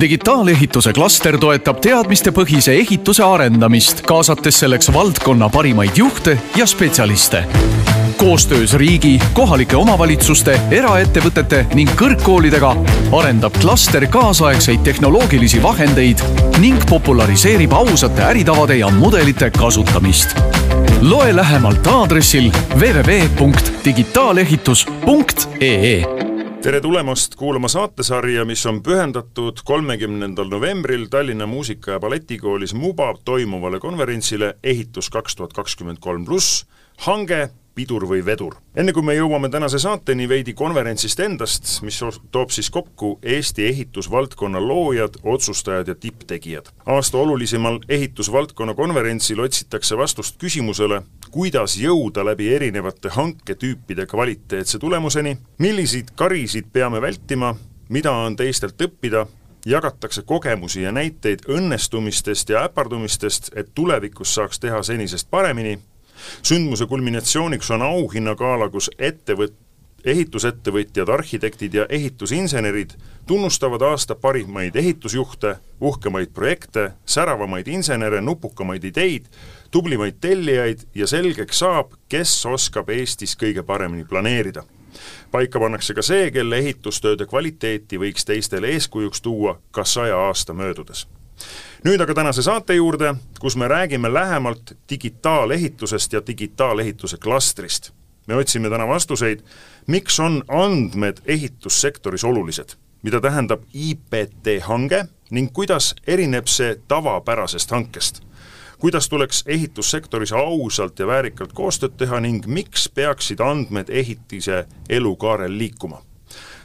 digitaalehituse klaster toetab teadmistepõhise ehituse arendamist, kaasates selleks valdkonna parimaid juhte ja spetsialiste. koostöös riigi, kohalike omavalitsuste, eraettevõtete ning kõrgkoolidega arendab klaster kaasaegseid tehnoloogilisi vahendeid ning populariseerib ausate äritavade ja mudelite kasutamist. loe lähemalt aadressil www.digitaalehitus.ee tere tulemast kuulama saatesarja, mis on pühendatud kolmekümnendal novembril Tallinna Muusika- ja Balletikoolis Muba toimuvale konverentsile Ehitus kaks tuhat kakskümmend kolm pluss, hange pidur või vedur. enne kui me jõuame tänase saateni, veidi konverentsist endast, mis toob siis kokku Eesti ehitusvaldkonna loojad, otsustajad ja tipptegijad. aasta olulisemal ehitusvaldkonna konverentsil otsitakse vastust küsimusele, kuidas jõuda läbi erinevate hanketüüpide kvaliteetse tulemuseni, milliseid karisid peame vältima, mida on teistelt õppida, jagatakse kogemusi ja näiteid õnnestumistest ja äpardumistest, et tulevikus saaks teha senisest paremini. Sündmuse kulminatsiooniks on auhinnagala, kus ettevõt-, ehitusettevõtjad, arhitektid ja ehitusinsenerid tunnustavad aasta parimaid ehitusjuhte, uhkemaid projekte, säravamaid insenere, nupukamaid ideid, tublimaid tellijaid ja selgeks saab, kes oskab Eestis kõige paremini planeerida. paika pannakse ka see, kelle ehitustööde kvaliteeti võiks teistele eeskujuks tuua ka saja aasta möödudes nüüd aga tänase saate juurde, kus me räägime lähemalt digitaalehitusest ja digitaalehituse klastrist. Me otsime täna vastuseid, miks on andmed ehitussektoris olulised, mida tähendab IPT hange ning kuidas erineb see tavapärasest hankest kuidas tuleks ehitussektoris ausalt ja väärikalt koostööd teha ning miks peaksid andmed ehitise elukaarel liikuma.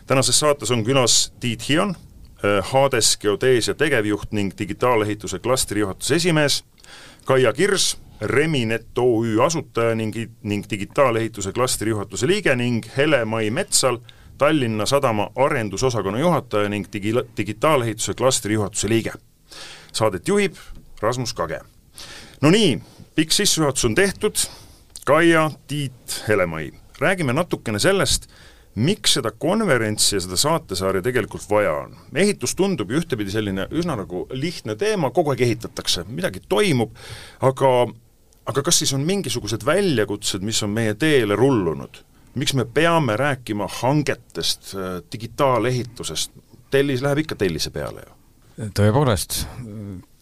tänases saates on külas Tiit Hion, Äh, Hades geodeesia tegevjuht ning digitaalehituse klastri juhatuse esimees, Kaia Kirs, Reminet OÜ asutaja ning, ning digitaalehituse klastri juhatuse liige ning Hele-Mai Metsal, Tallinna Sadama arendusosakonna juhataja ning digi-, digitaalehituse klastri juhatuse liige. Saadet juhib Rasmus Kage. no nii, pikk sissejuhatus on tehtud, Kaia, Tiit, Hele-Mai, räägime natukene sellest, miks seda konverentsi ja seda saatesarja tegelikult vaja on? ehitus tundub ju ühtepidi selline üsna nagu lihtne teema, kogu aeg ehitatakse, midagi toimub, aga aga kas siis on mingisugused väljakutsed, mis on meie teele rullunud? miks me peame rääkima hangetest, digitaalehitusest, tellis läheb ikka tellise peale ju? tõepoolest,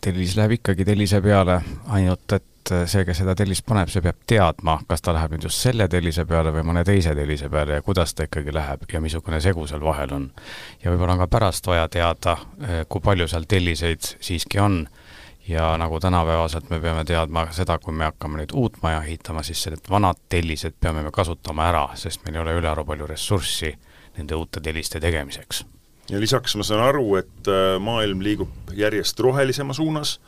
tellis läheb ikkagi tellise peale, ainult et et see, kes seda tellist paneb, see peab teadma, kas ta läheb nüüd just selle tellise peale või mõne teise tellise peale ja kuidas ta ikkagi läheb ja missugune segu seal vahel on. ja võib-olla on ka pärast vaja teada, eh, kui palju seal telliseid siiski on ja nagu tänapäevaselt me peame teadma seda, kui me hakkame nüüd uut maja ehitama, siis need vanad tellised peame me kasutama ära, sest meil ei ole ülearu palju ressurssi nende uute telliste tegemiseks. ja lisaks ma saan aru, et äh, maailm liigub järjest rohelisema suunas,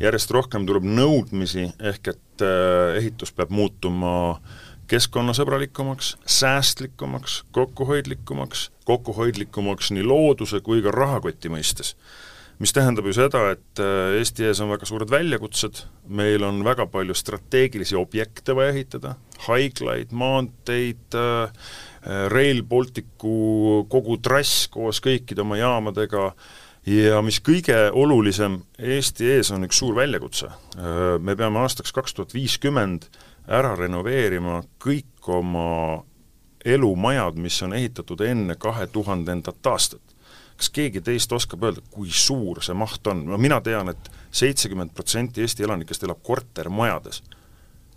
järjest rohkem tuleb nõudmisi, ehk et äh, ehitus peab muutuma keskkonnasõbralikumaks, säästlikumaks, kokkuhoidlikumaks, kokkuhoidlikumaks nii looduse kui ka rahakoti mõistes. Mis tähendab ju seda, et äh, Eesti ees on väga suured väljakutsed, meil on väga palju strateegilisi objekte vaja ehitada, haiglaid, maanteid, äh, Rail Balticu kogu trass koos kõikide oma jaamadega, ja mis kõige olulisem, Eesti ees on üks suur väljakutse. Me peame aastaks kaks tuhat viiskümmend ära renoveerima kõik oma elumajad, mis on ehitatud enne kahe tuhandendat aastat. Kas keegi teist oskab öelda, kui suur see maht on? no mina tean et, et seitsekümmend protsenti Eesti elanikest elab kortermajades.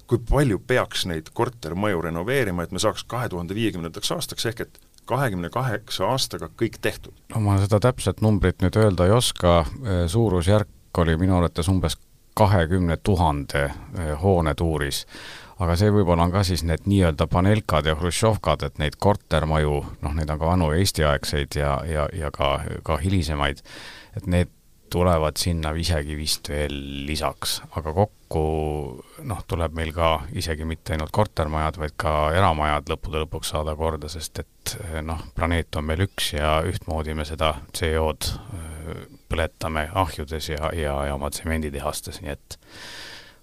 kui palju peaks neid kortermaju renoveerima, et me saaks kahe tuhande viiekümnendaks aastaks, ehk et kahekümne kaheksa aastaga kõik tehtud? no ma seda täpset numbrit nüüd öelda ei oska, suurusjärk oli minu arvates umbes kahekümne tuhande eh, hoone tuuris. Aga see võib-olla on ka siis need nii-öelda panelkad ja hruštšovkad, et neid kortermaju, noh, neid on ka vanu Eesti-aegseid ja, ja, ja ka, ka hilisemaid, et need tulevad sinna isegi vist veel lisaks, aga kokku noh, tuleb meil ka isegi mitte ainult kortermajad, vaid ka eramajad lõppude lõpuks saada korda, sest et noh, planeet on meil üks ja ühtmoodi me seda CO-d äh, põletame ahjudes ja, ja, ja oma tsemenditehastes, nii et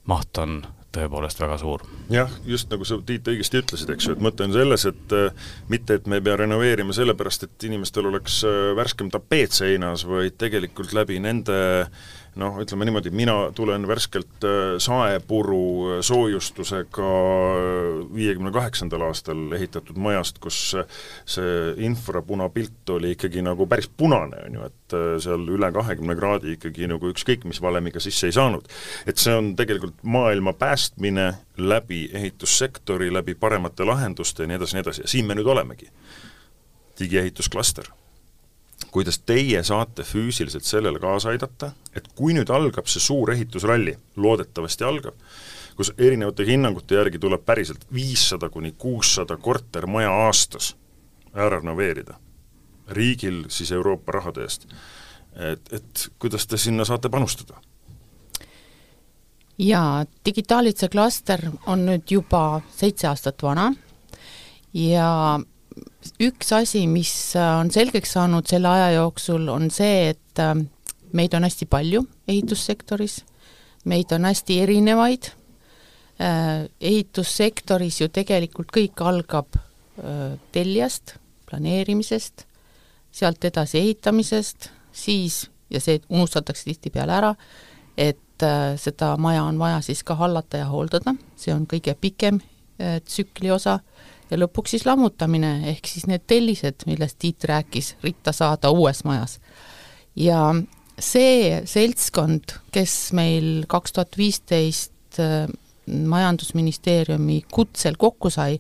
maht on tõepoolest väga suur. jah, just nagu sa, Tiit, õigesti ütlesid, eks ju, et mõte on selles, et äh, mitte, et me ei pea renoveerima sellepärast, et inimestel oleks äh, värskem tapeet seinas, vaid tegelikult läbi nende äh, noh, ütleme niimoodi, mina tulen värskelt äh, saepuru äh, soojustusega äh, viiekümne kaheksandal aastal ehitatud majast, kus see infrapunapilt oli ikkagi nagu päris punane, on ju, et seal üle kahekümne kraadi ikkagi nagu ükskõik mis valemiga sisse ei saanud. et see on tegelikult maailma päästmine läbi ehitussektori, läbi paremate lahenduste ja nii edasi, nii edasi ja siin me nüüd olemegi. digiehitusklaster kuidas teie saate füüsiliselt sellele kaasa aidata, et kui nüüd algab see suur ehitusralli, loodetavasti algab, kus erinevate hinnangute järgi tuleb päriselt viissada kuni kuussada kortermaja aastas ära renoveerida, riigil siis Euroopa rahade eest, et, et kuidas te sinna saate panustada? jaa, digitaalse klaster on nüüd juba seitse aastat vana ja üks asi, mis äh, on selgeks saanud selle aja jooksul, on see, et äh, meid on hästi palju ehitussektoris, meid on hästi erinevaid, äh, ehitussektoris ju tegelikult kõik algab tellijast, planeerimisest, sealt edasi ehitamisest, siis, ja see unustatakse tihtipeale ära, et seda maja on vaja siis ka hallata ja hooldada, see on kõige pikem tsükli osa ja lõpuks siis lammutamine, ehk siis need tellised, millest Tiit rääkis, ritta saada uues majas. ja see seltskond, kes meil kaks tuhat viisteist äh, majandusministeeriumi kutsel kokku sai,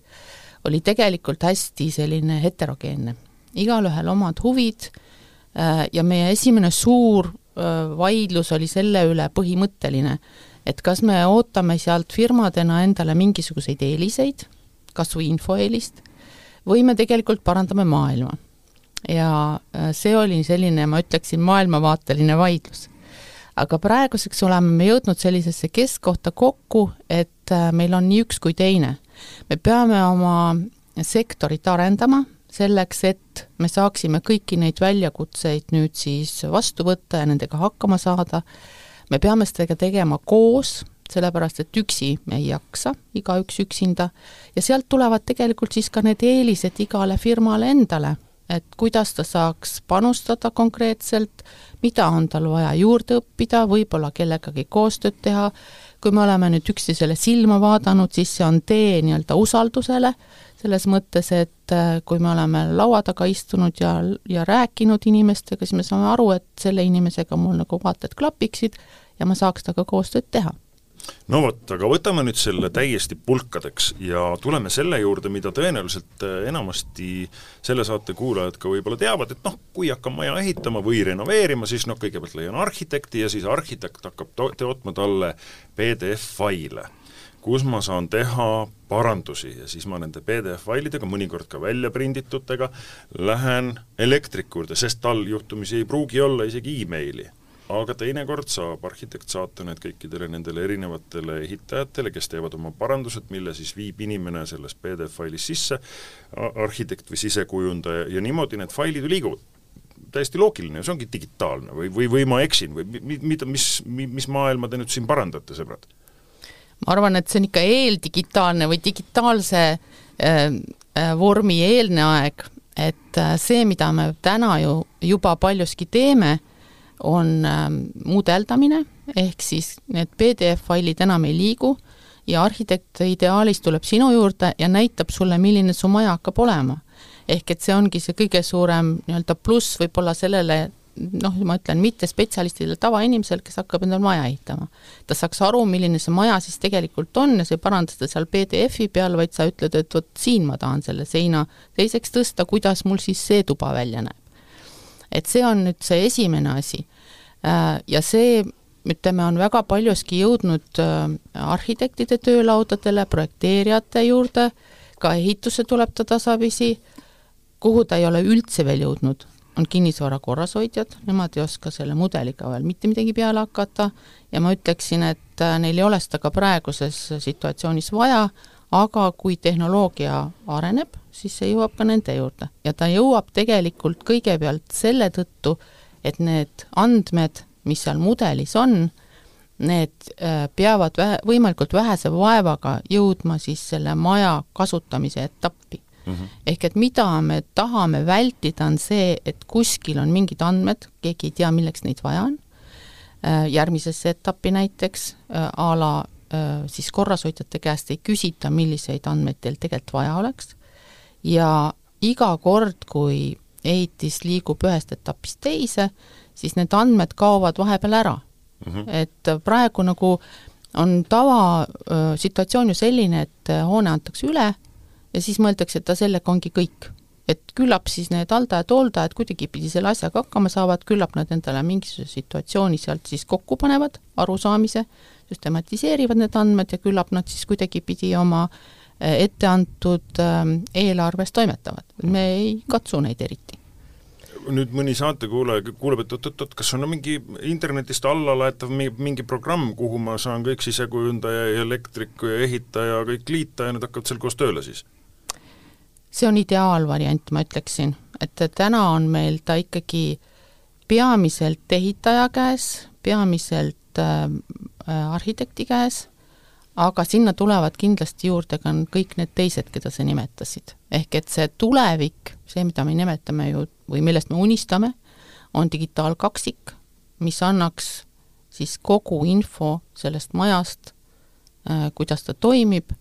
oli tegelikult hästi selline heterogeenne. igalühel omad huvid äh, ja meie esimene suur äh, vaidlus oli selle üle põhimõtteline, et kas me ootame sealt firmadena endale mingisuguseid eeliseid, kas või infohelist, või me tegelikult parandame maailma. ja äh, see oli selline, ma ütleksin, maailmavaateline vaidlus. aga praeguseks oleme me jõudnud sellisesse keskkohta kokku, et äh, meil on nii üks kui teine. me peame oma sektorit arendama, selleks, et me saaksime kõiki neid väljakutseid nüüd siis vastu võtta ja nendega hakkama saada, me peame seda tegema koos, sellepärast et üksi me ei jaksa, igaüks üksinda, ja sealt tulevad tegelikult siis ka need eelised igale firmale endale, et kuidas ta saaks panustada konkreetselt, mida on tal vaja juurde õppida, võib-olla kellegagi koostööd teha, kui me oleme nüüd üksteisele silma vaadanud, siis see on tee nii-öelda usaldusele, selles mõttes, et äh, kui me oleme laua taga istunud ja, ja rääkinud inimestega, siis me saame aru, et selle inimesega mul nagu vaated klapiksid ja ma saaks temaga koostööd teha no vot, aga võtame nüüd selle täiesti pulkadeks ja tuleme selle juurde, mida tõenäoliselt äh, enamasti selle saate kuulajad ka võib-olla teavad, et noh, kui hakkan maja ehitama või renoveerima, siis noh, kõigepealt leian arhitekti ja siis arhitekt hakkab to-, tootma talle PDF-faile, kus ma saan teha parandusi ja siis ma nende PDF-failidega, mõnikord ka välja prinditutega, lähen elektriku juurde, sest tal juhtumisi ei pruugi olla isegi emaili aga teinekord saab arhitekt saata need kõikidele nendele erinevatele ehitajatele, kes teevad oma parandused, mille siis viib inimene selles PDF-failis sisse, arhitekt või sisekujundaja, ja niimoodi need failid ju liiguvad. täiesti loogiline, see ongi digitaalne või, või, või ma eksin või mida, mis, mis maailma te nüüd siin parandate, sõbrad? ma arvan, et see on ikka eeldigitaalne või digitaalse äh, äh, vormi eelne aeg, et äh, see, mida me täna ju juba paljuski teeme, on ähm, mudeldamine, ehk siis need PDF-failid enam ei liigu ja arhitekt ideaalis tuleb sinu juurde ja näitab sulle, milline su maja hakkab olema. ehk et see ongi see kõige suurem nii-öelda pluss võib-olla sellele noh, ma ütlen mitte spetsialistile, tavainimesel, kes hakkab endale maja ehitama. ta saaks aru, milline see maja siis tegelikult on ja sa ei paranda seda seal PDF-i peal, vaid sa ütled, et vot siin ma tahan selle seina teiseks tõsta, kuidas mul siis see tuba välja näeb. Et see on nüüd see esimene asi. Äh, ja see, ütleme, on väga paljuski jõudnud äh, arhitektide töölaudadele, projekteerijate juurde, ka ehitusse tuleb ta tasapisi, kuhu ta ei ole üldse veel jõudnud, on kinnisvara korrashoidjad, nemad ei oska selle mudeliga veel mitte midagi peale hakata. Ja ma ütleksin, et äh, neil ei ole seda ka praeguses situatsioonis vaja, aga kui tehnoloogia areneb, siis see jõuab ka nende juurde ja ta jõuab tegelikult kõigepealt selle tõttu, et need andmed, mis seal mudelis on, need äh, peavad vähe, võimalikult vähese vaevaga jõudma siis selle maja kasutamise etappi mm. -hmm. ehk et mida me tahame vältida, on see, et kuskil on mingid andmed, keegi ei tea, milleks neid vaja on, äh, järgmisesse etappi näiteks äh, a la siis korrashoidjate käest ei küsita, milliseid andmeid teil tegelikult vaja oleks, ja iga kord, kui ehitis liigub ühest etapist teise, siis need andmed kaovad vahepeal ära mm. -hmm. et praegu nagu on tavasituatsioon ju selline, et hoone antakse üle ja siis mõeldakse, et ta sellega ongi kõik. et küllap siis need haldajad-hooldajad kuidagipidi selle asjaga hakkama saavad, küllap nad endale mingisuguse situatsiooni sealt siis kokku panevad, arusaamise, süstematiseerivad need andmed ja küllap nad siis kuidagipidi oma ette antud eelarves toimetavad. me ei katsu neid eriti nüüd mõni saatekuulaja kuuleb, et oot-oot-oot, kas on mingi internetist alla laetav mingi, mingi programm, kuhu ma saan kõik sisekujundaja ja elektriku ja ehitaja kõik liita ja nad hakkavad seal koos tööle siis? see on ideaalvariant, ma ütleksin, et täna on meil ta ikkagi peamiselt ehitaja käes, peamiselt äh, arhitekti käes aga sinna tulevad kindlasti juurde ka kõik need teised, keda sa nimetasid. ehk et see tulevik, see, mida me nimetame ju või millest me unistame, on digitaalkaksik, mis annaks siis kogu info sellest majast äh,, kuidas ta toimib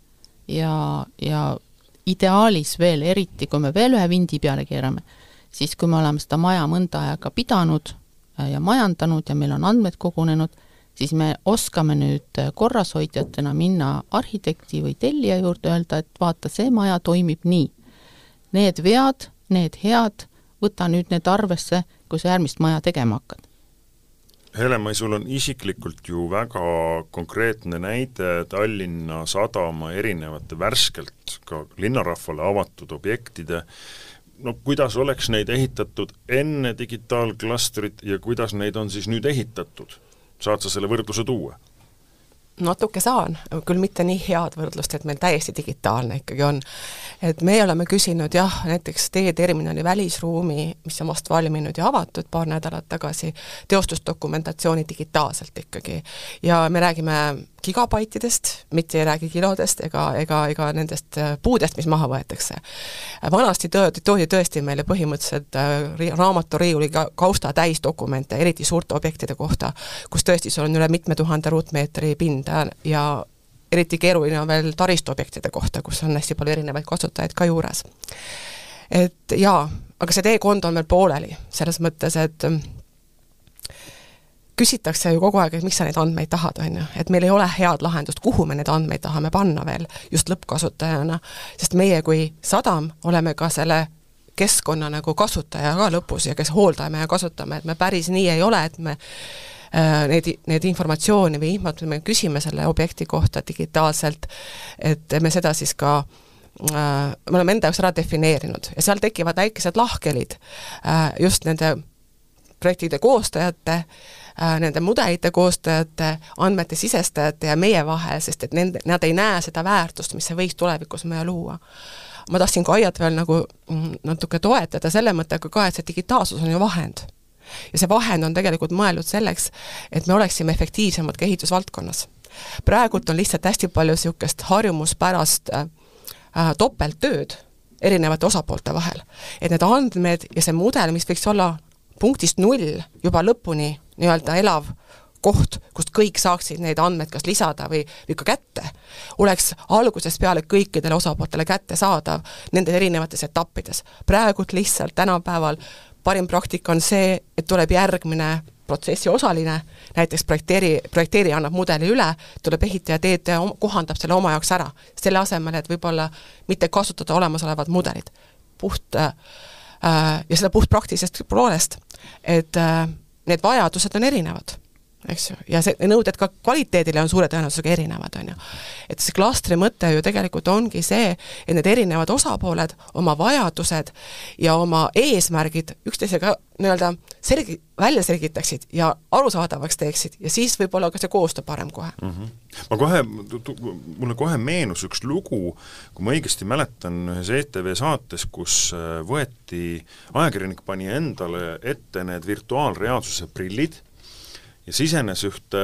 ja, ja ideaalis veel, eriti kui me veel ühe vindi peale keerame, siis kui me oleme seda maja mõnda aega pidanud äh, ja majandanud ja meil on andmed kogunenud, siis me oskame nüüd korrashoidjatena minna arhitekti või tellija juurde, öelda, et vaata, see maja toimib nii. Need vead, need head, võta nüüd need arvesse, kui sa järgmist maja tegema hakkad. Helema, sul on isiklikult ju väga konkreetne näide Tallinna Sadama erinevate värskelt ka linnarahvale avatud objektide no kuidas oleks neid ehitatud enne digitaalklastrit ja kuidas neid on siis nüüd ehitatud? Saad sa selle võrdluse tuua? natuke saan, küll mitte nii head võrdlust, et meil täiesti digitaalne ikkagi on. et meie oleme küsinud jah, näiteks teeterminali välisruumi, mis on vast valminud ja avatud paar nädalat tagasi, teostusdokumentatsiooni digitaalselt ikkagi. ja me räägime gigabaitidest, mitte ei räägi kilodest ega, ega, ega nendest äh, puudest, mis maha võetakse. vanasti toodi, toodi tõesti meile põhimõtteliselt äh, raamaturiiuli kausta täis dokumente, eriti suurte objektide kohta, kus tõesti sul on üle mitme tuhande ruutmeetri pinda ja eriti keeruline on veel taristuobjektide kohta, kus on hästi palju erinevaid kasutajaid ka juures. et jaa, aga see teekond on veel pooleli, selles mõttes, et küsitakse ju kogu aeg, et miks sa neid andmeid tahad, on ju, et meil ei ole head lahendust, kuhu me neid andmeid tahame panna veel just lõppkasutajana, sest meie kui sadam oleme ka selle keskkonna nagu kasutaja ka lõpus ja kes hooldame ja kasutame, et me päris nii ei ole, et me äh, neid, need informatsiooni või infot, me küsime selle objekti kohta digitaalselt, et me seda siis ka äh, me oleme enda jaoks ära defineerinud. Ja seal tekivad väikesed lahkhelid äh, just nende projektide koostajate Äh, nende mudelite koostajate, andmete sisestajate ja meie vahel, sest et nende, nad ei näe seda väärtust, mis see võiks tulevikus meie luua. ma tahtsin Kaiat veel nagu mm, natuke toetada selle mõttega ka, et see digitaalsus on ju vahend. ja see vahend on tegelikult mõeldud selleks, et me oleksime efektiivsemad ka ehitusvaldkonnas. praegult on lihtsalt hästi palju niisugust harjumuspärast äh, äh, topelttööd erinevate osapoolte vahel. et need andmed ja see mudel, mis võiks olla punktist null juba lõpuni nii-öelda elav koht, kust kõik saaksid neid andmeid kas lisada või, või ka kätte, oleks algusest peale kõikidele osapooltele kättesaadav nendes erinevates etappides. praegult lihtsalt tänapäeval parim praktika on see, et tuleb järgmine protsessi osaline, näiteks projekteeri, projekteerija annab mudeli üle, tuleb ehitaja, teetaja kohandab selle oma jaoks ära, selle asemel, et võib-olla mitte kasutada olemasolevad mudelid. puht äh, ja seda puhtpraktilisest poolest, et äh, need vajadused on erinevad, eks ju, ja see, nõuded ka kvaliteedile on suure tõenäosusega erinevad, on ju. et see klastri mõte ju tegelikult ongi see, et need erinevad osapooled oma vajadused ja oma eesmärgid üksteisega nii-öelda selgi-, välja selgitaksid ja arusaadavaks teeksid ja siis võib-olla ka see koostöö parem kohe mm. -hmm. ma kohe, mulle kohe meenus üks lugu, kui ma õigesti mäletan, ühes ETV saates, kus äh, võeti, ajakirjanik pani endale ette need virtuaalreaalsuse prillid ja sisenes ühte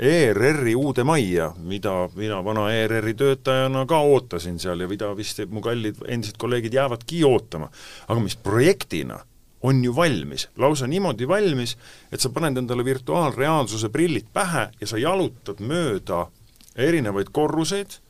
ERR-i uude majja, mida mina vana ERR-i töötajana ka ootasin seal ja mida vist mu kallid endised kolleegid jäävadki ootama. aga mis projektina on ju valmis, lausa niimoodi valmis, et sa paned endale virtuaalreaalsuse prillid pähe ja sa jalutad mööda erinevaid korruseid,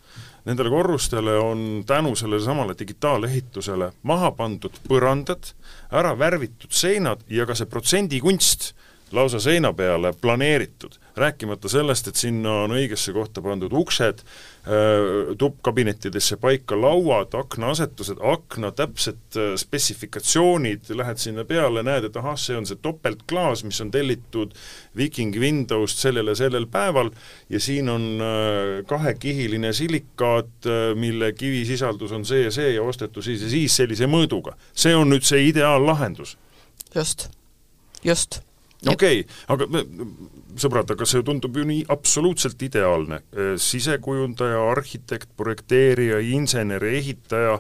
nendele korrustele on tänu sellele samale digitaalehitusele maha pandud põrandad, ära värvitud seinad ja ka see protsendikunst lausa seina peale planeeritud, rääkimata sellest, et sinna on õigesse kohta pandud uksed, äh, tuppkabinettidesse paika lauad, aknaasetused, akna täpsed äh, spetsifikatsioonid, lähed sinna peale, näed, et ahah, see on see topeltklaas, mis on tellitud Viking Windowst sellel ja sellel päeval ja siin on äh, kahekihiline silikaat, mille kivisisaldus on see ja see ja ostetud siis ja siis sellise mõõduga. see on nüüd see ideaallahendus. just, just okei okay,, aga sõbrad, aga see tundub ju nii absoluutselt ideaalne. sisekujundaja, arhitekt, projekteerija, insener, ehitaja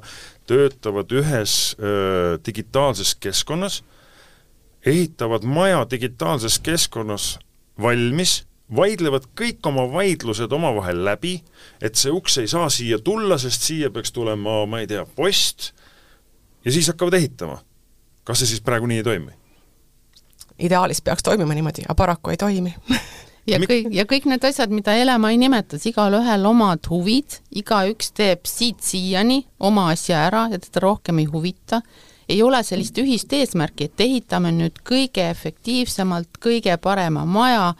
töötavad ühes öö, digitaalses keskkonnas, ehitavad maja digitaalses keskkonnas valmis, vaidlevad kõik oma vaidlused omavahel läbi, et see uks ei saa siia tulla, sest siia peaks tulema, ma ei tea, post, ja siis hakkavad ehitama. kas see siis praegu nii ei toimi? Ideaalis peaks toimima niimoodi, aga paraku ei toimi. Ja kõik, ja kõik need asjad, mida Elemai nimetas, igalühel omad huvid, igaüks teeb siit siiani oma asja ära ja teda rohkem ei huvita, ei ole sellist ühist eesmärki, et ehitame nüüd kõige efektiivsemalt kõige parema maja,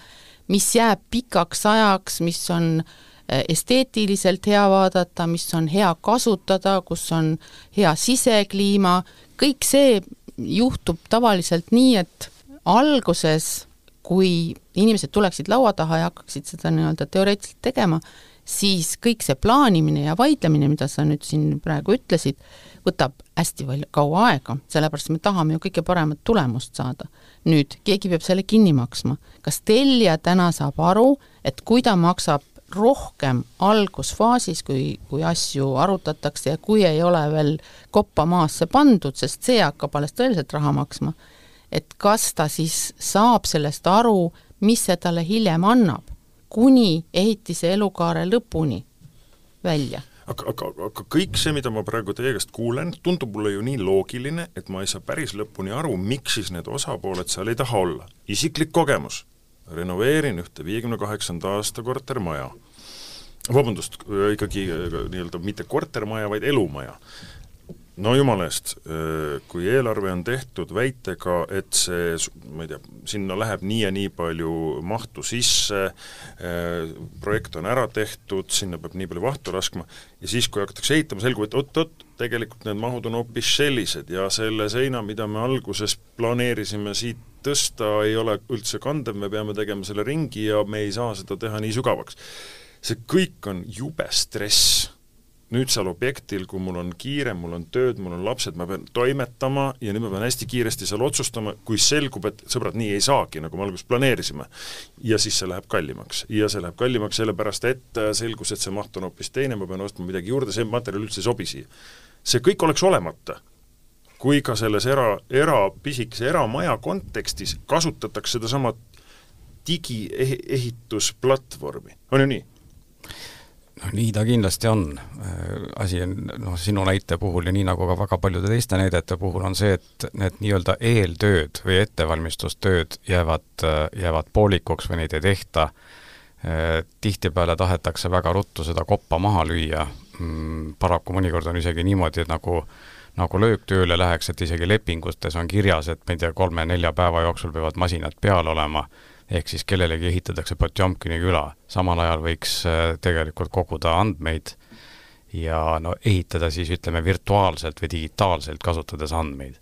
mis jääb pikaks ajaks, mis on eh, esteetiliselt hea vaadata, mis on hea kasutada, kus on hea sisekliima, kõik see juhtub tavaliselt nii, et alguses, kui inimesed tuleksid laua taha ja hakkaksid seda nii-öelda teoreetiliselt tegema, siis kõik see plaanimine ja vaidlemine, mida sa nüüd siin praegu ütlesid, võtab hästi palju, kaua aega, sellepärast me tahame ju kõige paremat tulemust saada. nüüd, keegi peab selle kinni maksma. kas tellija täna saab aru, et kui ta maksab rohkem algusfaasis, kui, kui asju arutatakse ja kui ei ole veel koppa maasse pandud, sest see hakkab alles tõeliselt raha maksma, et kas ta siis saab sellest aru, mis see talle hiljem annab, kuni ehitise elukaare lõpuni välja? Aga, aga, aga kõik see, mida ma praegu teie käest kuulen, tundub mulle ju nii loogiline, et ma ei saa päris lõpuni aru, miks siis need osapooled seal ei taha olla. isiklik kogemus, renoveerin ühte viiekümne kaheksanda aasta kortermaja, vabandust, ikkagi nii-öelda mitte kortermaja, vaid elumaja no jumala eest, kui eelarve on tehtud väitega, et see, ma ei tea, sinna läheb nii ja nii palju mahtu sisse, projekt on ära tehtud, sinna peab nii palju vahtu laskma, ja siis, kui hakatakse ehitama, selgub, et oot-oot, tegelikult need mahud on hoopis sellised ja selle seina, mida me alguses planeerisime siit tõsta, ei ole üldse kandev, me peame tegema selle ringi ja me ei saa seda teha nii sügavaks. see kõik on jube stress nüüd seal objektil, kui mul on kiire, mul on tööd, mul on lapsed, ma pean toimetama ja nüüd ma pean hästi kiiresti seal otsustama, kui selgub, et sõbrad, nii ei saagi, nagu me alguses planeerisime. ja siis see läheb kallimaks. ja see läheb kallimaks sellepärast, et äh, selgus, et see maht on hoopis teine, ma pean ostma midagi juurde, see materjal üldse ei sobi siia. see kõik oleks olemata, kui ka selles era, era, pisikese eramaja kontekstis kasutatakse sedasama digieehitusplatvormi, on ju nii? Noh, nii ta kindlasti on. Äh, asi on, noh, sinu näite puhul ja nii nagu ka väga paljude teiste näidete puhul on see, et need nii-öelda eeltööd või ettevalmistustööd jäävad, äh, jäävad poolikuks või neid ei tehta. Äh, tihtipeale tahetakse väga ruttu seda koppa maha lüüa. Mm, paraku mõnikord on isegi niimoodi, et nagu nagu lööktööle läheks, et isegi lepingutes on kirjas, et ma ei tea, kolme-nelja päeva jooksul peavad masinad peal olema ehk siis kellelegi ehitatakse Potjomkini küla, samal ajal võiks äh, tegelikult koguda andmeid ja no ehitada siis ütleme virtuaalselt või digitaalselt, kasutades andmeid.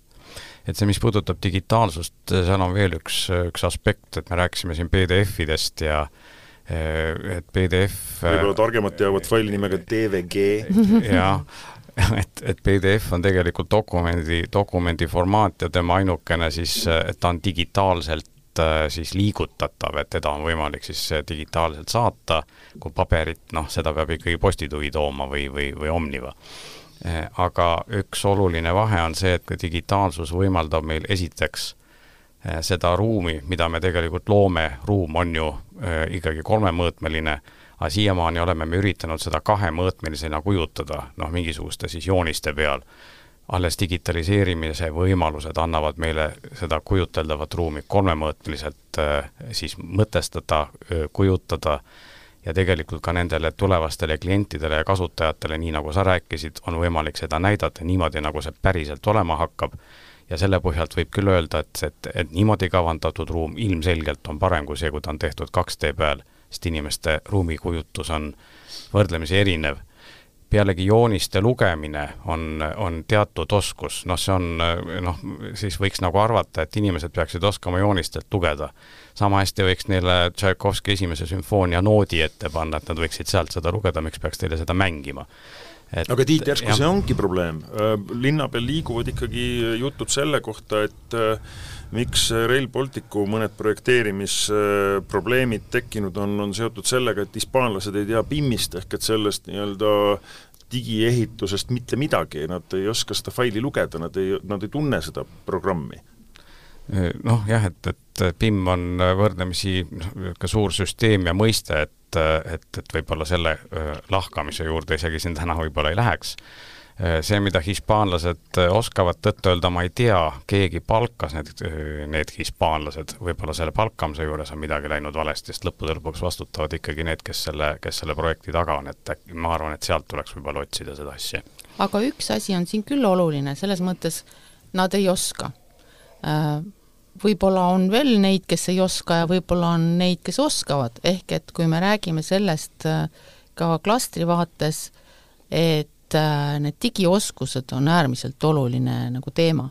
et see, mis puudutab digitaalsust, seal on veel üks, üks aspekt, et me rääkisime siin PDF-idest ja äh, et PDF võib-olla targemad teavad faili nimega DVG. jah, et, et PDF on tegelikult dokumendi, dokumendi formaat ja tema ainukene siis, et ta on digitaalselt Äh, siis liigutatav, et teda on võimalik siis äh, digitaalselt saata, kui paberit, noh, seda peab ikkagi postituvi tooma või, või, või Omniva. Äh, aga üks oluline vahe on see, et digitaalsus võimaldab meil esiteks seda ruumi, mida me tegelikult loome, ruum on ju ikkagi kolmemõõtmeline, aga siiamaani oleme me üritanud seda kahemõõtmelisena kujutada, noh, mingisuguste siis jooniste peal alles digitaliseerimise võimalused annavad meile seda kujuteldavat ruumi kolmemõõtmeliselt äh, siis mõtestada, kujutada ja tegelikult ka nendele tulevastele klientidele ja kasutajatele, nii nagu sa rääkisid, on võimalik seda näidata niimoodi, nagu see päriselt olema hakkab, ja selle põhjalt võib küll öelda, et, et, et niimoodi kavandatud ruum ilmselgelt on parem kui see, kui ta on tehtud 2D peal, sest inimeste ruumikujutus on võrdlemisi erinev pealegi jooniste lugemine on, on teatud oskus, noh, see on noh, siis võiks nagu arvata, et inimesed peaksid oskama joonistelt lugeda. sama hästi võiks neile Tšaikovski esimese sümfoonia noodi ette panna, et nad võiksid sealt seda lugeda, miks peaks teile seda mängima et aga Tiit, järsku see ongi probleem, linna peal liiguvad ikkagi jutud selle kohta, et miks Rail Balticu mõned projekteerimisprobleemid tekkinud on, on seotud sellega, et hispaanlased ei tea PIM-ist ehk et sellest nii-öelda digiehitusest mitte midagi, nad ei oska seda faili lugeda, nad ei, nad ei tunne seda programmi. Noh jah, et, et PIM on võrdlemisi niisugune suur süsteem ja mõiste, et, et, et võib-olla selle lahkamise juurde isegi siin täna võib-olla ei läheks Äh, see, mida hispaanlased oskavad tõtt-öelda, ma ei tea, keegi palkas need, need hispaanlased, võib-olla selle palkamise juures on midagi läinud valesti, sest lõppude lõpuks vastutavad ikkagi need, kes selle, kes selle projekti taga on, et äkki ma arvan, et sealt tuleks võib-olla otsida seda asja. aga üks asi on siin küll oluline, selles mõttes nad ei oska. Võib-olla on veel neid, kes ei oska ja võib-olla on neid, kes oskavad, ehk et kui me räägime sellest ka klastri vaates, et äh, need digioskused on äärmiselt oluline nagu teema.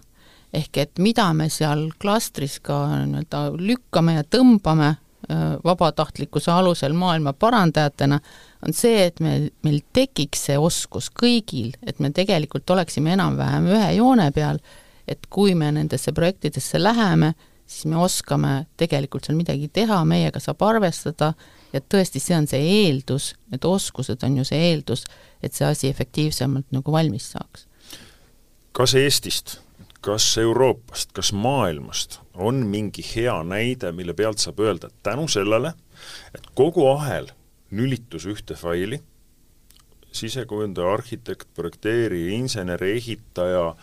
ehk et mida me seal klastris ka nii-öelda lükkame ja tõmbame äh, vabatahtlikkuse alusel maailma parandajatena, on see, et me, meil tekiks see oskus kõigil, et me tegelikult oleksime enam-vähem ühe joone peal, et kui me nendesse projektidesse läheme, siis me oskame tegelikult seal midagi teha, meiega saab arvestada ja tõesti, see on see eeldus, need oskused on ju see eeldus, et see asi efektiivsemalt nagu valmis saaks. kas Eestist, kas Euroopast, kas maailmast on mingi hea näide, mille pealt saab öelda, et tänu sellele, et kogu ahel lülitus ühte faili, sisekujundaja, arhitekt, projekteerija, insener, ehitaja,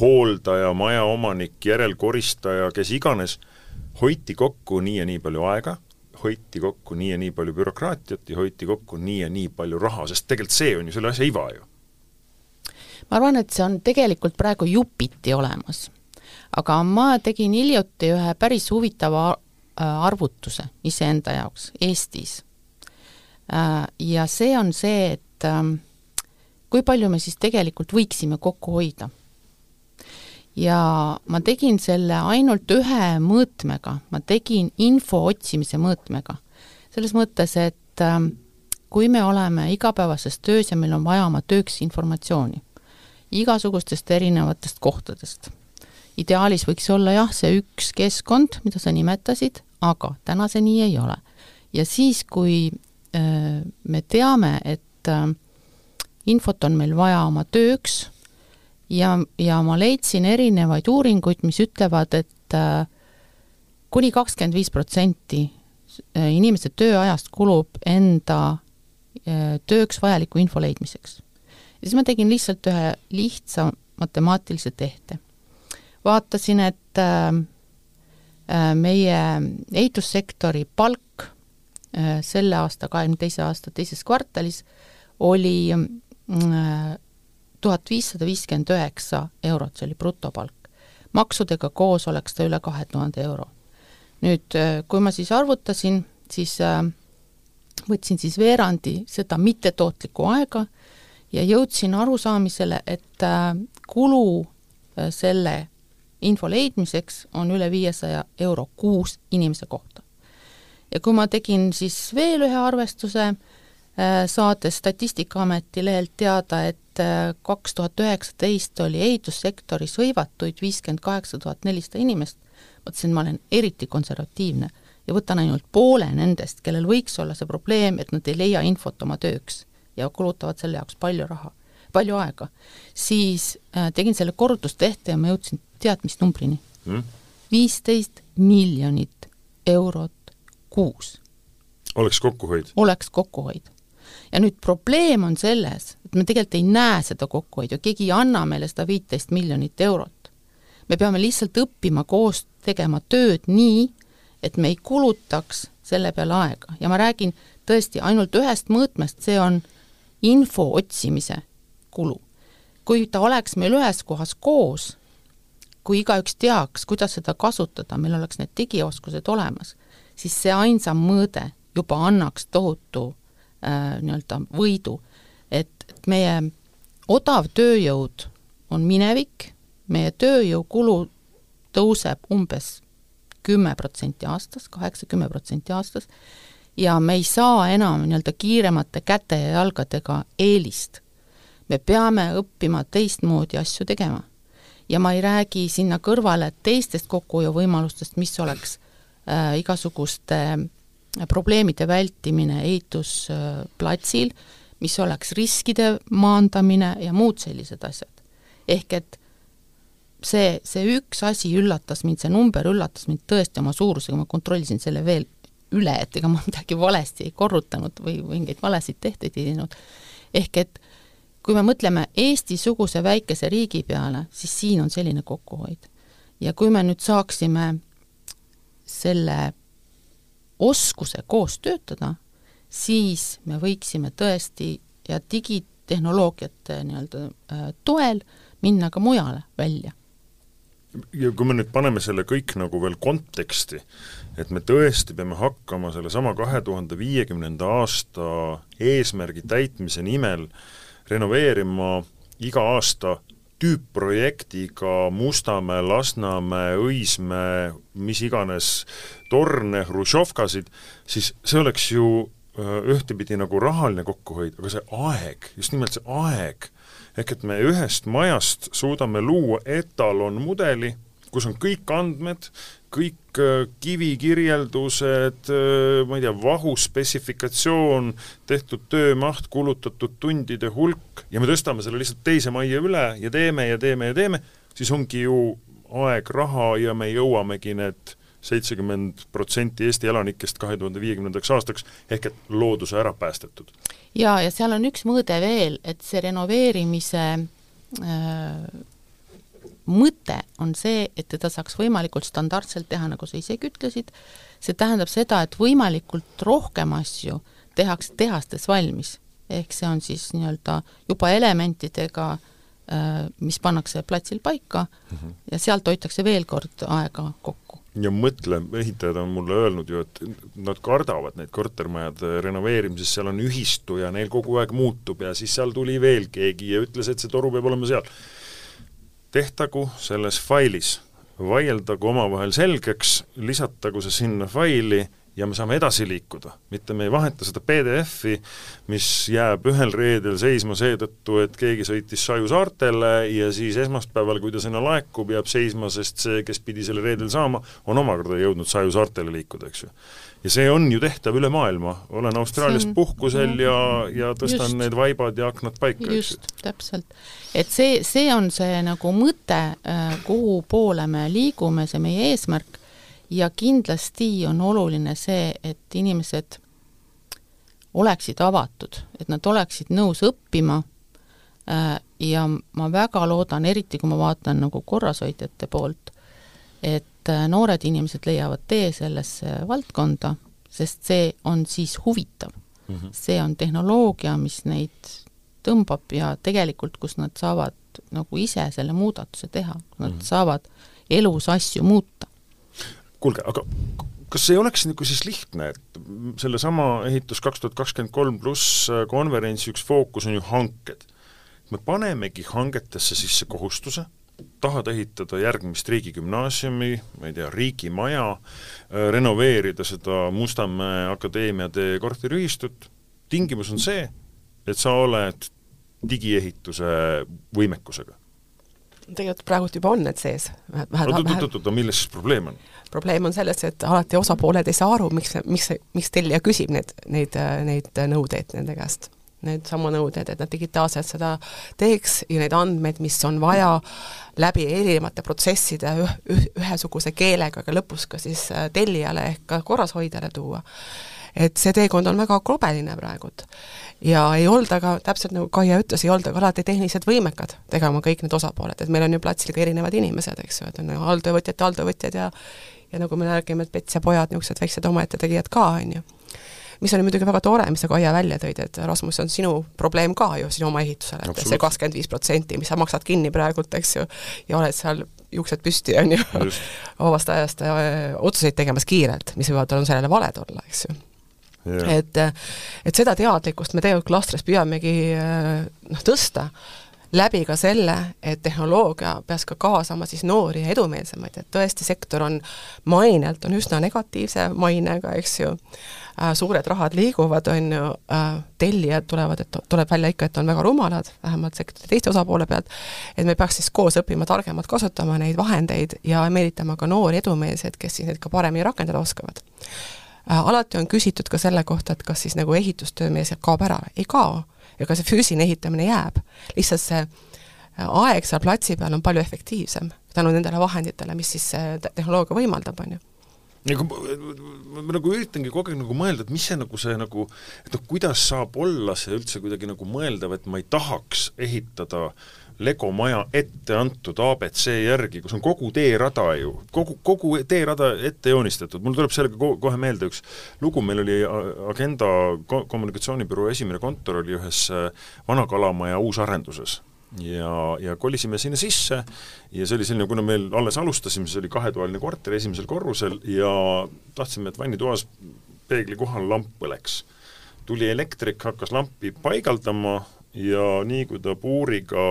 hooldaja, majaomanik, järelkoristaja, kes iganes, hoiti kokku nii ja nii palju aega hoiti kokku nii ja nii palju bürokraatiat ja hoiti kokku nii ja nii palju raha, sest tegelikult see on ju selle asja iva ju. ma arvan, et see on tegelikult praegu jupiti olemas. aga ma tegin hiljuti ühe päris huvitava äh, arvutuse iseenda jaoks Eestis. Äh, ja see on see, et ähm, kui palju me siis tegelikult võiksime kokku hoida ja ma tegin selle ainult ühe mõõtmega, ma tegin info otsimise mõõtmega. selles mõttes, et äh, kui me oleme igapäevases töös ja meil on vaja oma tööks informatsiooni igasugustest erinevatest kohtadest, ideaalis võiks olla jah, see üks keskkond, mida sa nimetasid, aga täna see nii ei ole. ja siis, kui äh, me teame, et äh, infot on meil vaja oma tööks ja, ja ma leidsin erinevaid uuringuid, mis ütlevad, et äh, kuni kakskümmend viis protsenti äh, inimese tööajast kulub enda äh, tööks vajaliku info leidmiseks. ja siis ma tegin lihtsalt ühe lihtsa matemaatilise tehte. vaatasin, et meie ehitussektori palk selle aasta, kahekümne teise aasta teises kvartalis oli tuhat viissada viiskümmend üheksa eurot, see oli brutopalk. maksudega koos oleks ta üle kahe tuhande euro. nüüd, äh, kui ma siis arvutasin, siis äh, võtsin siis veerandi seda mittetootlikku aega ja jõudsin arusaamisele, et äh, kulu selle info leidmiseks on üle viiesaja euro kuus inimese kohta. ja kui ma tegin siis veel ühe arvestuse, saades Statistikaameti lehelt teada, et et äh, kaks tuhat üheksateist oli ehitussektoris hõivatuid viiskümmend kaheksa tuhat nelisada inimest, mõtlesin, ma olen eriti konservatiivne ja võtan ainult poole nendest, kellel võiks olla see probleem, et nad ei leia infot oma tööks ja kulutavad selle jaoks palju raha, palju aega, siis äh, tegin selle korrutustehte ja ma jõudsin tead mis numbrini mm.? viisteist miljonit eurot kuus oleks kokkuhoid? oleks kokkuhoid. Ja nüüd probleem on selles, et me tegelikult ei näe seda kokkuhoidu, keegi ei anna meile seda viiteist miljonit eurot. me peame lihtsalt õppima koos tegema tööd nii, et me ei kulutaks selle peale aega ja ma räägin tõesti ainult ühest mõõtmest, see on info otsimise kulu. kui ta oleks meil ühes kohas koos, kui igaüks teaks, kuidas seda kasutada, meil oleks need digioskused olemas, siis see ainsam mõõde juba annaks tohutu äh, nii-öelda võidu. et, meie odav tööjõud on minevik, meie tööjõukulu tõuseb umbes kümme protsenti aastas, kaheksa-kümme protsenti aastas, ja me ei saa enam nii-öelda kiiremate käte ja jalgadega eelist. me peame õppima teistmoodi asju tegema. ja ma ei räägi sinna kõrvale teistest kokkuhoiuvõimalustest, mis oleks äh, igasuguste probleemide vältimine ehitusplatsil mis oleks riskide maandamine ja muud sellised asjad. ehk et see, see üks asi üllatas mind, see number üllatas mind tõesti oma suurusega, ma kontrollisin selle veel üle, et ega ma midagi valesti ei korrutanud või mingeid valesid tehteid ei teinud. ehk et kui me mõtleme Eesti-suguse väikese riigi peale, siis siin on selline kokkuhoid. ja kui me nüüd saaksime selle oskuse koos töötada, siis me võiksime tõesti ja digitehnoloogiate nii-öelda äh, toel minna ka mujale välja. Ja kui me nüüd paneme selle kõik nagu veel konteksti, et me tõesti peame hakkama sellesama kahe tuhande viiekümnenda aasta eesmärgi täitmise nimel renoveerima iga aasta tüüpprojektiga Mustamäe, Lasnamäe, Õismäe, mis iganes torne, hruštšovkasid, siis see oleks ju ühtepidi nagu rahaline kokkuhoid, aga see aeg, just nimelt see aeg ehk et me ühest majast suudame luua etalonmudeli, kus on kõik andmed, kõik äh, kivikirjeldused, äh, ma ei tea, vahuspetsifikatsioon, tehtud töömaht, kulutatud tundide hulk ja me tõstame selle lihtsalt teise majja üle ja teeme ja teeme ja teeme, siis ongi ju aeg, raha ja me jõuamegi need seitsekümmend protsenti Eesti elanikest kahe tuhande viiekümnendaks aastaks, ehk et looduse ära päästetud. jaa, ja seal on üks mõõde veel, et see renoveerimise äh, mõte on see, et teda saaks võimalikult standardselt teha, nagu sa isegi ütlesid, see tähendab seda, et võimalikult rohkem asju tehakse tehastes valmis. ehk see on siis nii-öelda juba elementidega äh, mis pannakse platsil paika mm -hmm. ja sealt hoitakse veel kord aega kokku ja mõtle, ehitajad on mulle öelnud ju, et nad kardavad neid kortermajade renoveerimises, seal on ühistu ja neil kogu aeg muutub ja siis seal tuli veel keegi ja ütles, et see toru peab olema seal. Tehtagu selles failis, vaieldagu omavahel selgeks, lisatagu see sinna faili ja me saame edasi liikuda, mitte me ei vaheta seda PDF-i, mis jääb ühel reedel seisma seetõttu, et keegi sõitis Saju saartele ja siis esmaspäeval, kui ta sinna laekub, jääb seisma, sest see, kes pidi selle reedel saama, on omakorda jõudnud Saju saartele liikuda, eks ju. Ja see on ju tehtav üle maailma, olen Austraalias on... puhkusel ja, ja tõstan just. need vaibad ja aknad paika, eks ju. täpselt. et see, see on see nagu mõte, äh, kuhu poole me liigume, see meie eesmärk ja kindlasti on oluline see, et inimesed oleksid avatud, et nad oleksid nõus õppima äh, ja ma väga loodan, eriti kui ma vaatan nagu korrashoidjate poolt, et äh, noored inimesed leiavad tee sellesse valdkonda, sest see on siis huvitav mm. -hmm. see on tehnoloogia, mis neid tõmbab ja tegelikult, kus nad saavad nagu ise selle muudatuse teha, nad mm -hmm. saavad elus asju muuta kuulge, aga kas ei oleks nagu siis lihtne, et sellesama ehitus kaks tuhat kakskümmend kolm pluss äh, konverentsi üks fookus on ju hanked. me panemegi hangetesse sisse kohustuse, tahad ehitada järgmist riigigümnaasiumi, ma ei tea, riigimaja, äh, renoveerida seda Mustamäe Akadeemia tee korteriühistut, tingimus on see, et sa oled digiehituse võimekusega tegelikult praegult juba on need sees. oot-oot-oot, milles siis probleem on? probleem on selles, et alati osapooled ei saa aru, miks, miks, miks tellija küsib need, neid, neid nõudeid nende käest. Need samu nõuded, et nad digitaalselt seda teeks ja neid andmeid, mis on vaja läbi erinevate protsesside üh, üh, ühesuguse keelega ka lõpus ka siis äh, tellijale ehk ka korrashoidjale tuua. et see teekond on väga krobeline praegult. ja ei olda ka, täpselt nagu Kaia ütles, ei olda ka alati tehniliselt võimekad tegema kõik need osapooled, et meil on ju platsil ka erinevad inimesed, eks ju, et on alltöövõtjad ja alltöövõtjad ja ja nagu me räägime, et Pets ja pojad, niisugused väiksed omaette tegijad ka, on ju mis oli muidugi väga tore, mis sa, Kaia, välja tõid, et Rasmus, on sinu probleem ka ju sinu oma ehitusel, et see kakskümmend viis protsenti, mis sa maksad kinni praegult, eks ju, ja oled seal juuksed püsti, on ju, vabast ajast äh, otsuseid tegemas kiirelt, mis võivad olla sellele valed olla, eks ju. Yeah. et, et seda teadlikkust me tegelikult klastris püüamegi äh, noh, tõsta läbi ka selle, et tehnoloogia peaks ka kaasama siis noori ja edumeelsemaid, et tõesti, sektor on mainelt, on üsna negatiivse mainega, eks ju, äh, suured rahad liiguvad, on ju, äh, tellijad tulevad, et tuleb välja ikka, et on väga rumalad, vähemalt sektori teiste osapoole pealt, et me peaks siis koos õppima targemalt kasutama neid vahendeid ja meelitama ka noori edumeelseid, kes siis neid ka paremini rakendada oskavad. Äh, alati on küsitud ka selle kohta, et kas siis nagu ehitustöömees kaob ära, ei kao. Ka see füüsiline ehitamine jääb. lihtsalt see äh, aeg seal platsi peal on palju efektiivsem tänu nendele vahenditele, mis siis see tehnoloogia võimaldab, on ju nagu ma nagu üritangi kogu aeg nagu mõelda, et mis see nagu see nagu, et noh, kuidas saab olla see üldse kuidagi nagu mõeldav, et ma ei tahaks ehitada Lego maja ette antud abc järgi, kus on kogu teerada ju, kogu, kogu teerada ette joonistatud, mul tuleb sellega ko kohe meelde üks lugu, meil oli Agenda ko kommunikatsioonibüroo esimene kontor oli ühes äh, Vana-Kalamaja uusarenduses ja, ja kolisime sinna sisse ja see oli selline, kuna meil alles alustasime, see oli kahetoaline korter esimesel korrusel ja tahtsime, et vannitoas peegli kohal lamp põleks. tuli elektrik, hakkas lampi paigaldama, ja nii, kui ta puuriga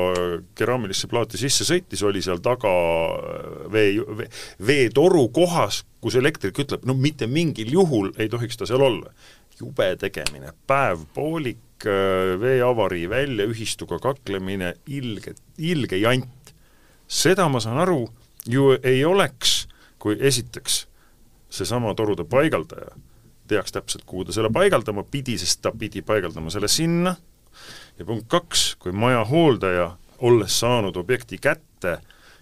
keraamilisse plaati sisse sõitis, oli seal taga vee, vee, veetoru kohas, kus elektrik ütleb, no mitte mingil juhul ei tohiks ta seal olla. jube tegemine, päev-poolik, veeavarii väljaühistuga kaklemine, ilge, ilge jant. seda ma saan aru, ju ei oleks, kui esiteks seesama torude paigaldaja teaks täpselt, kuhu ta selle paigaldama pidi, sest ta pidi paigaldama selle sinna, ja punkt kaks, kui maja hooldaja, olles saanud objekti kätte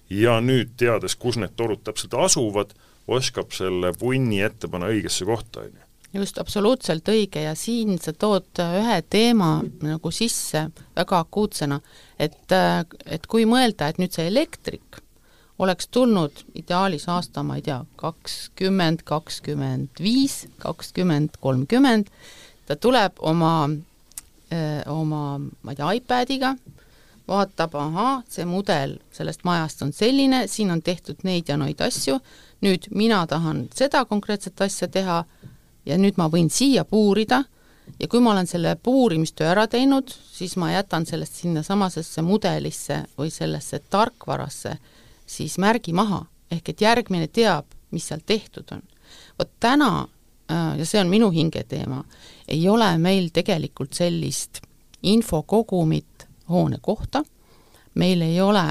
ja nüüd teades, kus need torud täpselt asuvad, oskab selle punni ette panna õigesse kohta, on ju just, absoluutselt õige ja siin sa tood ühe teema nagu sisse väga akuutsena, et, et kui mõelda, et nüüd see elektrik oleks tulnud ideaalis aasta, ma ei tea, kakskümmend, kakskümmend viis, kakskümmend, kolmkümmend, ta tuleb oma oma, ma ei tea, iPadiga, vaatab, ahaa, see mudel sellest majast on selline, siin on tehtud neid ja neid asju, nüüd mina tahan seda konkreetset asja teha ja nüüd ma võin siia puurida. Ja kui ma olen selle puurimistöö ära teinud, siis ma jätan sellest sinnasamasesse mudelisse või sellesse tarkvarasse siis märgi maha, ehk et järgmine teab, mis seal tehtud on. vot täna Äh, ja see on minu hingeteema, ei ole meil tegelikult sellist infokogumit hoone kohta, meil ei ole,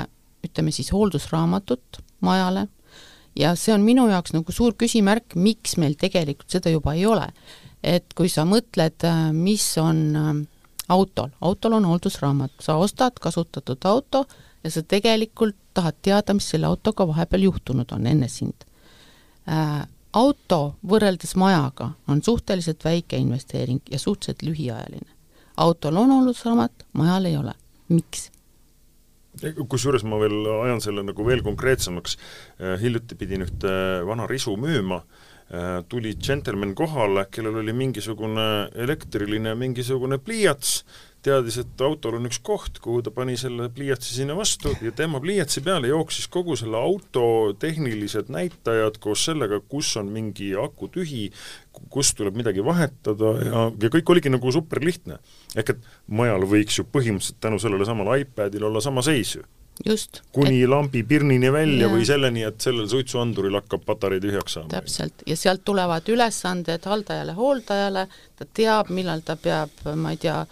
ütleme siis, hooldusraamatut majale ja see on minu jaoks nagu suur küsimärk, miks meil tegelikult seda juba ei ole. et kui sa mõtled, äh, mis on äh, autol, autol on hooldusraamat, sa ostad kasutatud auto ja sa tegelikult tahad teada, mis selle autoga vahepeal juhtunud on enne sind auto võrreldes majaga on suhteliselt väike investeering ja suhteliselt lühiajaline. autol on hooldusraamat, majal ei ole. miks? Kusjuures ma veel ajan selle nagu veel konkreetsemaks, äh, hiljuti pidin ühte vana risu müüma, äh, tuli džentelmen kohale, kellel oli mingisugune elektriline mingisugune pliiats, teadis, et autol on üks koht, kuhu ta pani selle pliiatsi sinna vastu ja tema pliiatsi peale jooksis kogu selle auto tehnilised näitajad koos sellega, kus on mingi aku tühi, kus tuleb midagi vahetada ja, ja kõik oligi nagu super lihtne. ehk et majal võiks ju põhimõtteliselt tänu sellele samale iPadil olla sama seis ju just. kuni et... lambi pirnini välja ja. või selleni, et sellel suitsuanduril hakkab patarei tühjaks saama. täpselt, ja sealt tulevad ülesanded haldajale, hooldajale, ta teab, millal ta peab, ma ei tea,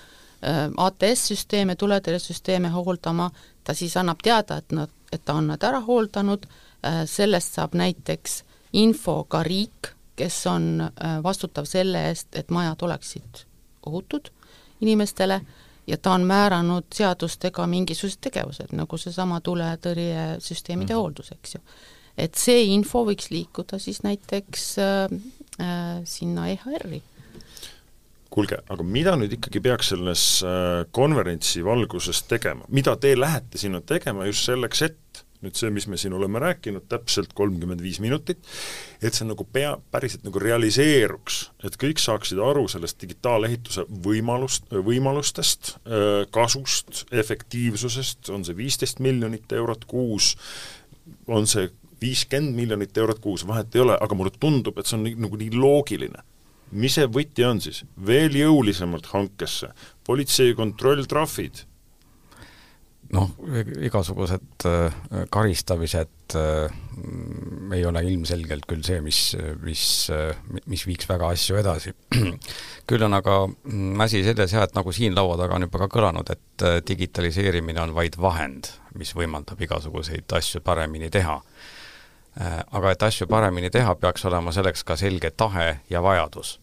Äh, ATS-süsteeme, tuletõrjesüsteeme hooldama, ta siis annab teada, et nad, et ta on nad ära hooldanud, äh, sellest saab näiteks info ka riik, kes on äh, vastutav selle eest, et majad oleksid ohutud inimestele ja ta on määranud seadustega mingisugused tegevused, nagu seesama tuletõrjesüsteemide mm. hooldus, eks ju. et see info võiks liikuda siis näiteks äh, äh, sinna EHR-i kuulge, aga mida nüüd ikkagi peaks selles äh, konverentsi valguses tegema, mida te lähete sinna tegema just selleks, et nüüd see, mis me siin oleme rääkinud, täpselt kolmkümmend viis minutit, et see nagu pea, päriselt nagu realiseeruks, et kõik saaksid aru sellest digitaalehituse võimalust, võimalustest, kasust, efektiivsusest, on see viisteist miljonit eurot kuus, on see viiskümmend miljonit eurot kuus, vahet ei ole, aga mulle tundub, et see on nii, nagu nii loogiline mis see võti on siis? veel jõulisemalt hankesse, politsei kontrolltrahvid, noh, igasugused äh, karistamised äh, ei ole ilmselgelt küll see, mis, mis, mis viiks väga asju edasi. küll on aga mm, asi selles jah, et nagu siin laua taga on juba ka kõlanud, et äh, digitaliseerimine on vaid vahend, mis võimaldab igasuguseid asju paremini teha. aga et asju paremini teha, peaks olema selleks ka selge tahe ja vajadus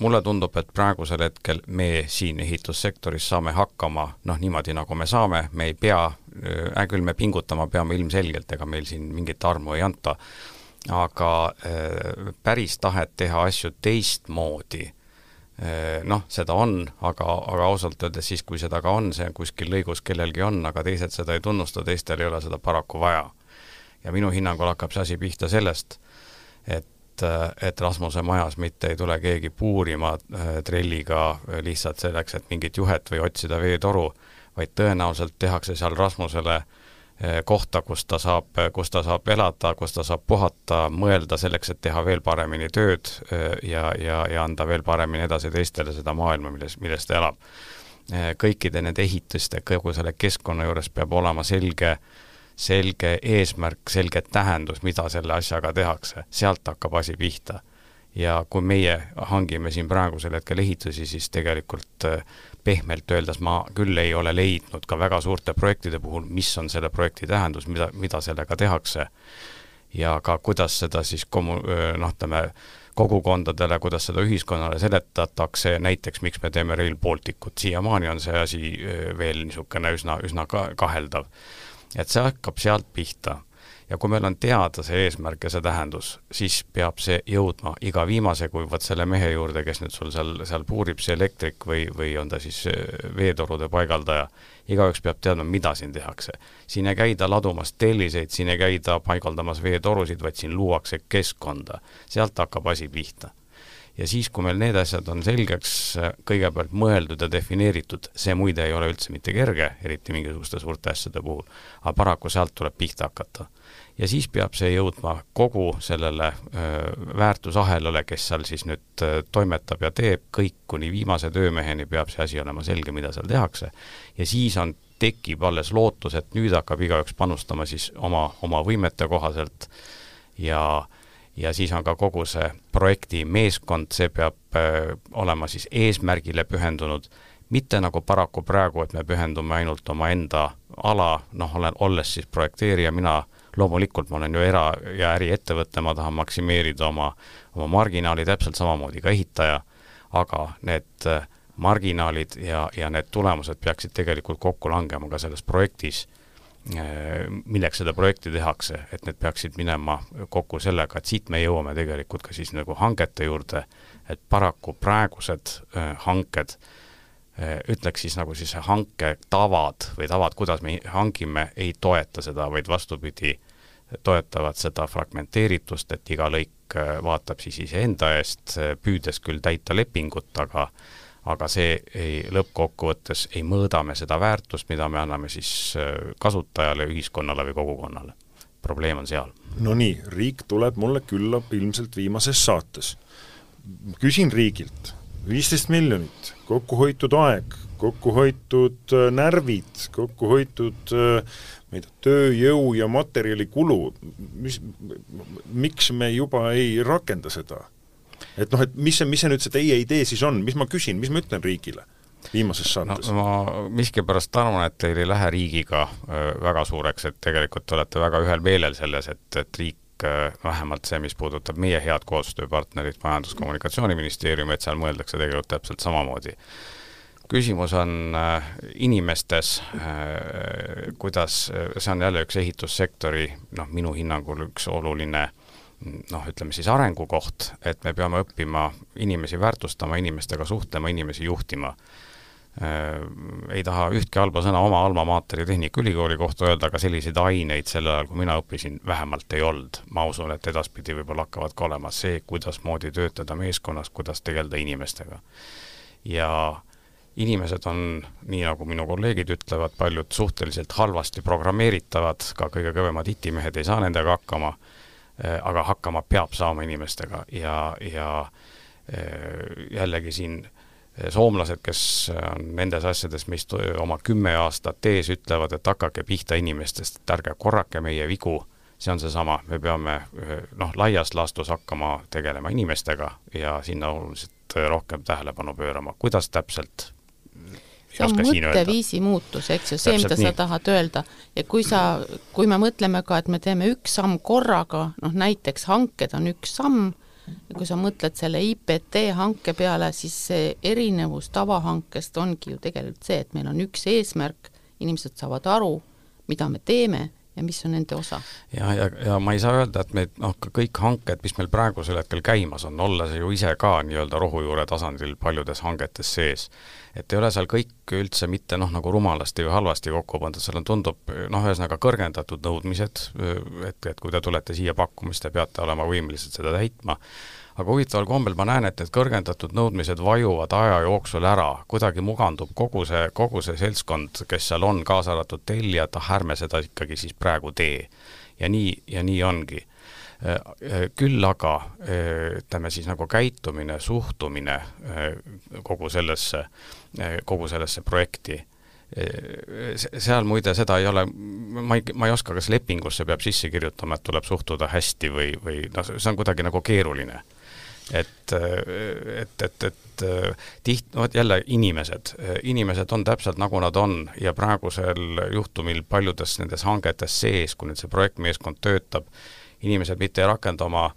mulle tundub, et praegusel hetkel me siin ehitussektoris saame hakkama noh, niimoodi nagu me saame, me ei pea, hea küll, me pingutama peame ilmselgelt, ega meil siin mingit armu ei anta, aga äh, päris tahet teha asju teistmoodi noh, seda on, aga, aga ausalt öeldes siis, kui seda ka on, see kuskil lõigus kellelgi on, aga teised seda ei tunnusta, teistel ei ole seda paraku vaja. ja minu hinnangul hakkab see asi pihta sellest, et et, et Rasmuse majas mitte ei tule keegi puurima äh, trelliga äh, lihtsalt selleks, et mingit juhet või otsida veetoru, vaid tõenäoliselt tehakse seal Rasmusele äh, kohta, kus ta saab, kus ta saab elada, kus ta saab puhata, mõelda selleks, et teha veel paremini tööd ja, ja, ja anda veel paremini edasi teistele seda maailma, milles, milles ta elab. kõikide nende ehituste, kogu selle keskkonna juures peab olema selge äh, selge eesmärk, selge tähendus, mida selle asjaga tehakse, sealt hakkab asi pihta. ja kui meie hangime siin praegusel hetkel ehitusi, siis tegelikult äh, pehmelt öeldes ma küll ei ole leidnud ka väga suurte projektide puhul, mis on selle projekti tähendus, mida, mida sellega tehakse. Ja ka kuidas seda siis kommu-, noh, ütleme, kogukondadele, kuidas seda ühiskonnale seletatakse, näiteks miks me teeme Rail Balticut, siiamaani on see asi veel niisugune üsna, üsna ka kaheldav et see hakkab sealt pihta. ja kui meil on teada see eesmärk ja see tähendus, siis peab see jõudma iga viimase kui vot selle mehe juurde, kes nüüd sul seal, seal puurib, see elektrik või, või on ta siis äh, veetorude paigaldaja, igaüks peab teadma, mida siin tehakse. siin ei käida ladumas telliseid, siin ei käida paigaldamas veetorusid, vaid siin luuakse keskkonda. sealt hakkab asi pihta ja siis, kui meil need asjad on selgeks äh, kõigepealt mõeldud ja defineeritud, see muide ei ole üldse mitte kerge, eriti mingisuguste suurte asjade puhul, aga paraku sealt tuleb pihta hakata. ja siis peab see jõudma kogu sellele öö, äh, väärtusahelale, kes seal siis nüüd öö, äh, toimetab ja teeb, kõik kuni viimase töömeheni peab see asi olema selge, mida seal tehakse. ja siis on, tekib alles lootus, et nüüd hakkab igaüks panustama siis oma, oma võimete kohaselt ja äh, ja siis on ka kogu see projekti meeskond, see peab äh, olema siis eesmärgile pühendunud, mitte nagu paraku praegu, et me pühendume ainult omaenda ala, noh, olen, olles siis projekteerija, mina loomulikult ma olen ju era- ja äriettevõte, ma tahan maksimeerida oma, oma marginaali, täpselt samamoodi ka ehitaja, aga need äh, marginaalid ja, ja need tulemused peaksid tegelikult kokku langema ka selles projektis milleks seda projekti tehakse, et need peaksid minema kokku sellega, et siit me jõuame tegelikult ka siis nagu hangete juurde, et paraku praegused äh, hanked äh, ütleks siis nagu siis hanke tavad või tavad, kuidas me hangime, ei toeta seda, vaid vastupidi, toetavad seda fragmenteeritust, et iga lõik vaatab siis iseenda eest, püüdes küll täita lepingut, aga aga see ei, lõppkokkuvõttes ei mõõda me seda väärtust, mida me anname siis äh, kasutajale, ühiskonnale või kogukonnale. probleem on seal. no nii, riik tuleb mulle külla ilmselt viimases saates. küsin riigilt, viisteist miljonit, kokku hoitud aeg, kokku hoitud äh, närvid, kokku hoitud äh, ma ei tea, tööjõu ja materjalikulu, mis, miks me juba ei rakenda seda? Et noh, et mis see, mis see nüüd see teie idee siis on, mis ma küsin, mis ma ütlen riigile? viimases saates no,? ma miskipärast arvan, et teil ei lähe riigiga äh, väga suureks, et tegelikult te olete väga ühel meelel selles, et, et riik äh, vähemalt see, mis puudutab meie head koostööpartnerit Majandus-Kommunikatsiooniministeeriumi, et seal mõeldakse tegelikult täpselt samamoodi. küsimus on äh, inimestes, kuidas, see on jälle üks ehitussektori noh, minu hinnangul üks oluline noh, ütleme siis arengukoht, et me peame õppima inimesi väärtustama, inimestega suhtlema, inimesi juhtima äh, ei taha ühtki halba sõna oma alma mater'i Tehnikaülikooli kohta öelda, aga selliseid aineid sel ajal, kui mina õppisin, vähemalt ei olnud. ma usun, et edaspidi võib-olla hakkavad ka olema see, kuidasmoodi töötada meeskonnas, kuidas tegeleda inimestega. ja inimesed on, nii nagu minu kolleegid ütlevad, paljud suhteliselt halvasti programmeeritavad, ka kõige kõvemad itimehed ei saa nendega hakkama, aga hakkama peab saama inimestega ja, ja eh, jällegi siin eh, soomlased, kes on nendes asjades meist oma kümme aastat ees, ütlevad, et hakake pihta inimestest, et ärge korrake meie vigu, see on seesama, me peame noh, laias laastus hakkama tegelema inimestega ja sinna oluliselt rohkem tähelepanu pöörama, kuidas täpselt see on mõtteviisi muutus, eks ju, see, mida nii. sa tahad öelda. ja kui sa, kui me mõtleme ka, et me teeme üks samm korraga, noh näiteks hanked on üks samm, ja kui sa mõtled selle IPT hanke peale, siis see erinevus tavahankest ongi ju tegelikult see, et meil on üks eesmärk, inimesed saavad aru, mida me teeme ja mis on nende osa. ja, ja, ja ma ei saa öelda, et me noh, kõik hanked, mis meil praegusel hetkel käimas on, olles ju ise ka nii-öelda rohujuure tasandil paljudes hangetes sees, et ei ole seal kõik üldse mitte noh, nagu rumalasti või halvasti kokku pandud, seal on, tundub noh, ühesõnaga kõrgendatud nõudmised, et, et kui te tulete siia pakkuma, siis te peate olema võimelised seda täitma aga huvitaval kombel ma näen, et need kõrgendatud nõudmised vajuvad aja jooksul ära, kuidagi mugandub kogu see, kogu see seltskond, kes seal on, kaasa arvatud tellijad, ah ärme seda ikkagi siis praegu tee. ja nii, ja nii ongi. Äh, äh, küll aga äh, ütleme siis nagu käitumine, suhtumine kogu sellesse, kogu sellesse projekti seal muide seda ei ole, ma ei, ma ei oska, kas lepingusse peab sisse kirjutama, et tuleb suhtuda hästi või, või noh, see on kuidagi nagu keeruline et, et, et, et tiht-, vot jälle inimesed, inimesed on täpselt nagu nad on ja praegusel juhtumil paljudes nendes hangetes sees, kui nüüd see projektmeeskond töötab, inimesed mitte ei rakenda oma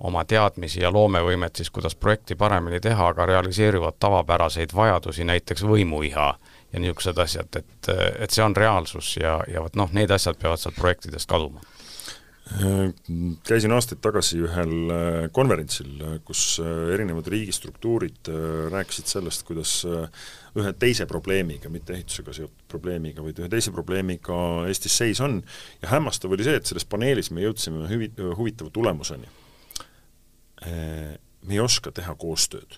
oma teadmisi ja loomevõimet siis, kuidas projekti paremini teha, aga realiseerivad tavapäraseid vajadusi, näiteks võimuiha ja niisugused asjad, et, et see on reaalsus ja, ja vot noh, need asjad peavad sealt projektidest kaduma käisin aastaid tagasi ühel äh, konverentsil, äh, kus äh, erinevad riigistruktuurid rääkisid sellest, kuidas ühe teise probleemiga, mitte ehitusega seotud probleemiga, vaid ühe teise probleemiga Eestis seis on ja hämmastav oli see, et selles paneelis me jõudsime hüvi-, huvitava tulemuseni. Me ei oska teha koostööd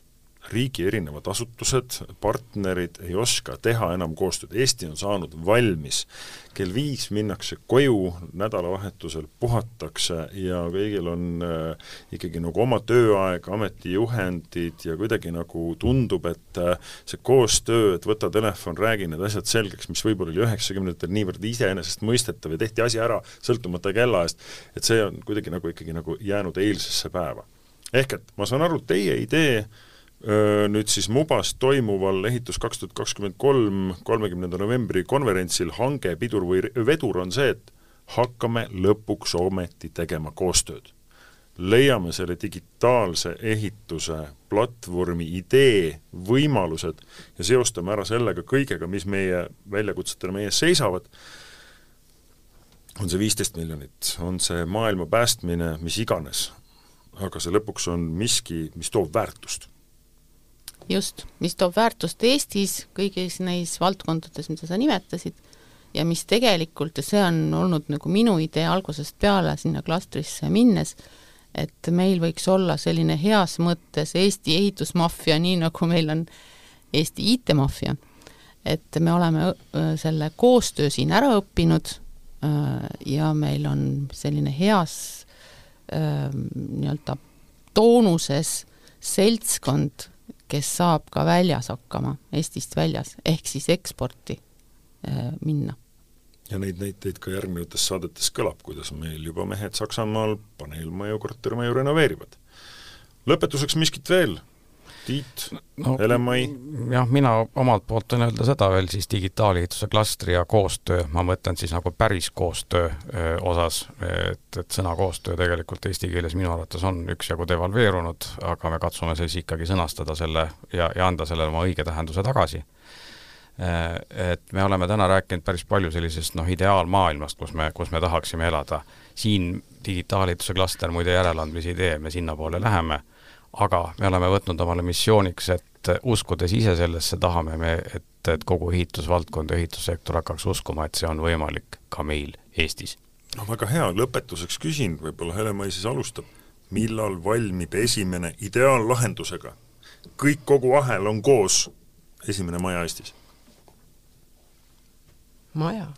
riigi erinevad asutused, partnerid ei oska teha enam koostööd, Eesti on saanud valmis. kell viis minnakse koju, nädalavahetusel puhatakse ja kõigil on äh, ikkagi nagu oma tööaeg, ametijuhendid ja kuidagi nagu tundub, et äh, see koostöö, et võta telefon, räägi need asjad selgeks, mis võib-olla oli üheksakümnendatel niivõrd iseenesestmõistetav ja tehti asi ära sõltumata kellaajast, et see on kuidagi nagu ikkagi nagu jäänud eilsesse päeva. ehk et ma saan aru, teie idee nüüd siis Mubas toimuval ehitus kaks tuhat kakskümmend kolm, kolmekümnenda novembri konverentsil hange, pidur või vedur on see, et hakkame lõpuks ometi tegema koostööd. leiame selle digitaalse ehituse platvormi idee, võimalused ja seostame ära sellega kõigega, mis meie väljakutsetena meie ees seisavad, on see viisteist miljonit, on see maailma päästmine, mis iganes, aga see lõpuks on miski, mis toob väärtust just, mis toob väärtust Eestis kõigis neis valdkondades, mida sa nimetasid, ja mis tegelikult, ja see on olnud nagu minu idee algusest peale sinna klastrisse minnes, et meil võiks olla selline heas mõttes Eesti ehitusmaffia, nii nagu meil on Eesti IT-maffia. et me oleme selle koostöö siin ära õppinud ja meil on selline heas nii-öelda toonuses seltskond kes saab ka väljas hakkama, Eestist väljas, ehk siis eksporti äh, minna. ja neid näiteid ka järgnevates saadetes kõlab, kuidas meil juba mehed Saksamaal paneelmaju, kortermaju renoveerivad. lõpetuseks miskit veel? Tiit no,, Hele-Mai? jah, mina omalt poolt võin öelda seda veel siis digitaalehituse klastri ja koostöö, ma mõtlen siis nagu päris koostöö öö, osas, et, et sõna koostöö tegelikult eesti keeles minu arvates on üksjagu devalveerunud, aga me katsume siis ikkagi sõnastada selle ja, ja anda sellele oma õige tähenduse tagasi et me oleme täna rääkinud päris palju sellisest noh, ideaalmaailmast, kus me, kus me tahaksime elada. siin digitaalehituse klaster muide järeleandmisi ei tee, me sinnapoole läheme aga me oleme võtnud omale missiooniks, et uskudes ise sellesse, tahame me, et, et kogu ehitusvaldkond ja ehitussektor hakkaks uskuma, et see on võimalik ka meil Eestis. no väga hea, lõpetuseks küsin, võib-olla Hele-Mai siis alustab, millal valmib esimene ideaallahendusega? kõik, kogu ahel on koos, esimene maja Eestis? maja?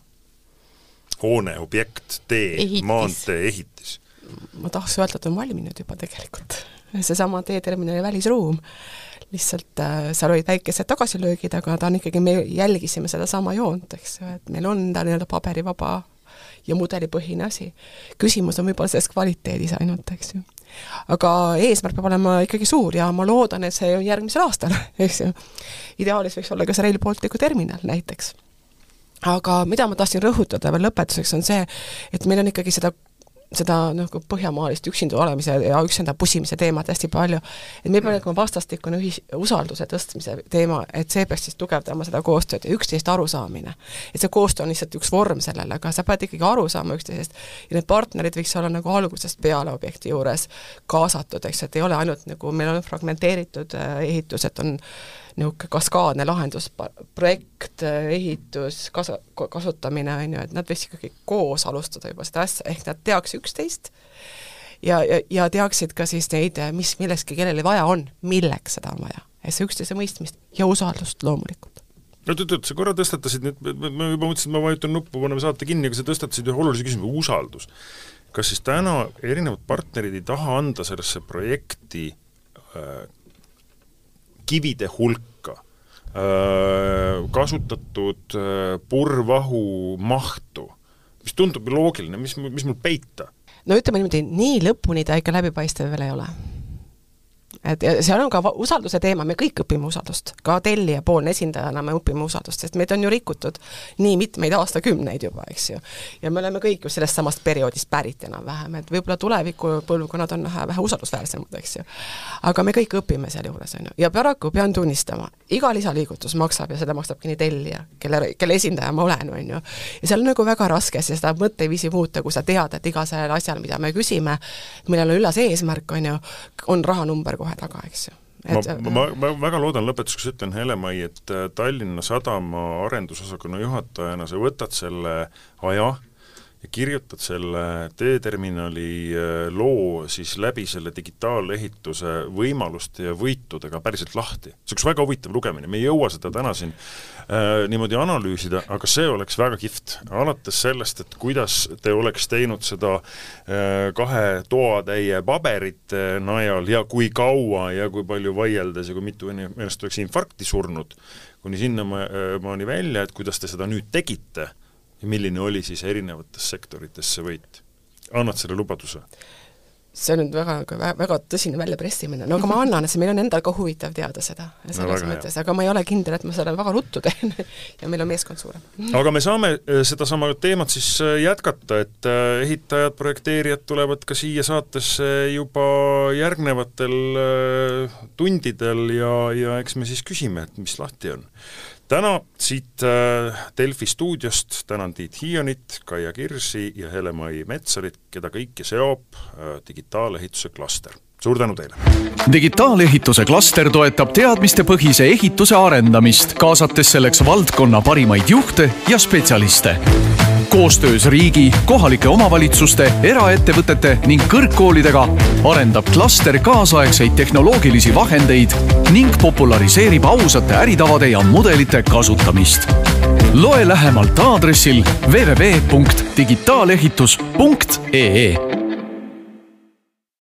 hoone, objekt, tee, maantee, ehitis? ma tahaks öelda, et on valminud juba tegelikult seesama teeterminali välisruum, lihtsalt äh, seal olid väikesed tagasilöögid, aga ta on ikkagi, me jälgisime sedasama joont, eks ju, et meil on ta nii-öelda paberivaba ja mudelipõhine asi. küsimus on võib-olla selles kvaliteedis ainult, eks ju. aga eesmärk peab olema ikkagi suur ja ma loodan, et see on järgmisel aastal, eks ju. ideaalis võiks olla ka see Rail Balticu terminal näiteks aga mida ma tahtsin rõhutada veel lõpetuseks, on see, et meil on ikkagi seda seda nagu põhjamaalist üksinda olemise ja üksinda pussimise teemat hästi palju, et meil peab olema vastastikune ühis, usalduse tõstmise teema, et see peaks siis tugevdama seda koostööd ja üksteist arusaamine. et see koostöö on lihtsalt üks vorm sellele, aga sa pead ikkagi aru saama üksteisest ja need partnerid võiks olla nagu algusest peale objekti juures kaasatud, eks, et ei ole ainult nagu, meil on fragmenteeritud äh, ehitus, et on niisugune kaskaadne lahendus, projekt, ehitus, kasu, kasutamine, on ju, et nad võiks ikkagi koos alustada juba seda asja, ehk nad teaks üksteist ja, ja, ja teaksid ka siis neid, mis millekski kellelgi vaja on, milleks seda on vaja. et see üksteise mõistmist ja usaldust loomulikult no oot-oot, sa korra tõstatasid nüüd, ma juba mõtlesin, et ma vajutan nuppu, paneme saate kinni, aga sa tõstatasid ühe olulise küsimuse, usaldus. kas siis täna erinevad partnerid ei taha anda sellesse projekti äh, kivide hulka, kasutatud purrvahu mahtu, mis tundub loogiline, mis, mis mul peita? no ütleme niimoodi, nii lõpuni ta ikka läbipaistev veel ei ole et ja seal on ka usalduse teema, me kõik õpime usaldust, ka tellijapoolne esindajana me õpime usaldust, sest meid on ju rikutud nii mitmeid aastakümneid juba, eks ju. ja me oleme kõik ju sellest samast perioodist pärit enam-vähem, et võib-olla tuleviku põlvkonnad on vähe, vähe usaldusväärsemad, eks ju. aga me kõik õpime sealjuures, on ju, ja paraku pean tunnistama, iga lisaliigutus maksab ja seda maksab kinni tellija, kelle, kelle esindaja ma olen, on ju. ja seal on nagu väga raske seda mõtteviisi muuta, kui sa tead, et iga sellel asjal, mida me küsime, millel on üllas eesmärk, on ju, on rahanumber kohe taga, eks ju. Et ma, ma, ma väga loodan lõpetuseks, ütlen Hele-Mai, et äh, Tallinna Sadama arendusosakonna juhatajana sa võtad selle aja ja kirjutad selle teeterminali äh, loo siis läbi selle digitaalehituse võimaluste ja võitudega päriselt lahti. see oleks väga huvitav lugemine, me ei jõua seda täna siin äh, niimoodi analüüsida, aga see oleks väga kihvt. alates sellest, et kuidas te oleks teinud seda äh, kahe toatäie paberite najal ja kui kaua ja kui palju vaieldes ja kui mitu inimest oleks infarkti surnud, kuni sinnamaani välja, et kuidas te seda nüüd tegite ja milline oli siis erinevates sektorites see võit? annad selle lubaduse? see on nüüd väga, väga tõsine väljapressimine, no aga ma annan, sest meil on endal ka huvitav teada seda, selles no, mõttes, aga ma ei ole kindel, et ma selle väga ruttu teen ja meil on meeskond suurem. aga me saame äh, sedasama teemat siis äh, jätkata, et äh, ehitajad, projekteerijad tulevad ka siia saatesse juba järgnevatel tundidel ja, ja eks me siis küsime, et mis lahti on täna siit äh, Delfi stuudiost tänan Tiit Hiionit, Kaia Kirsi ja Hele-Mai Metsarit, keda kõiki seob äh, digitaalehituse klaster. Suur tänu teile! digitaalehituse klaster toetab teadmistepõhise ehituse arendamist, kaasates selleks valdkonna parimaid juhte ja spetsialiste koostöös riigi, kohalike omavalitsuste, eraettevõtete ning kõrgkoolidega arendab klaster kaasaegseid tehnoloogilisi vahendeid ning populariseerib ausate äritavade ja mudelite kasutamist. loe lähemalt aadressil www.digitaalehitus.ee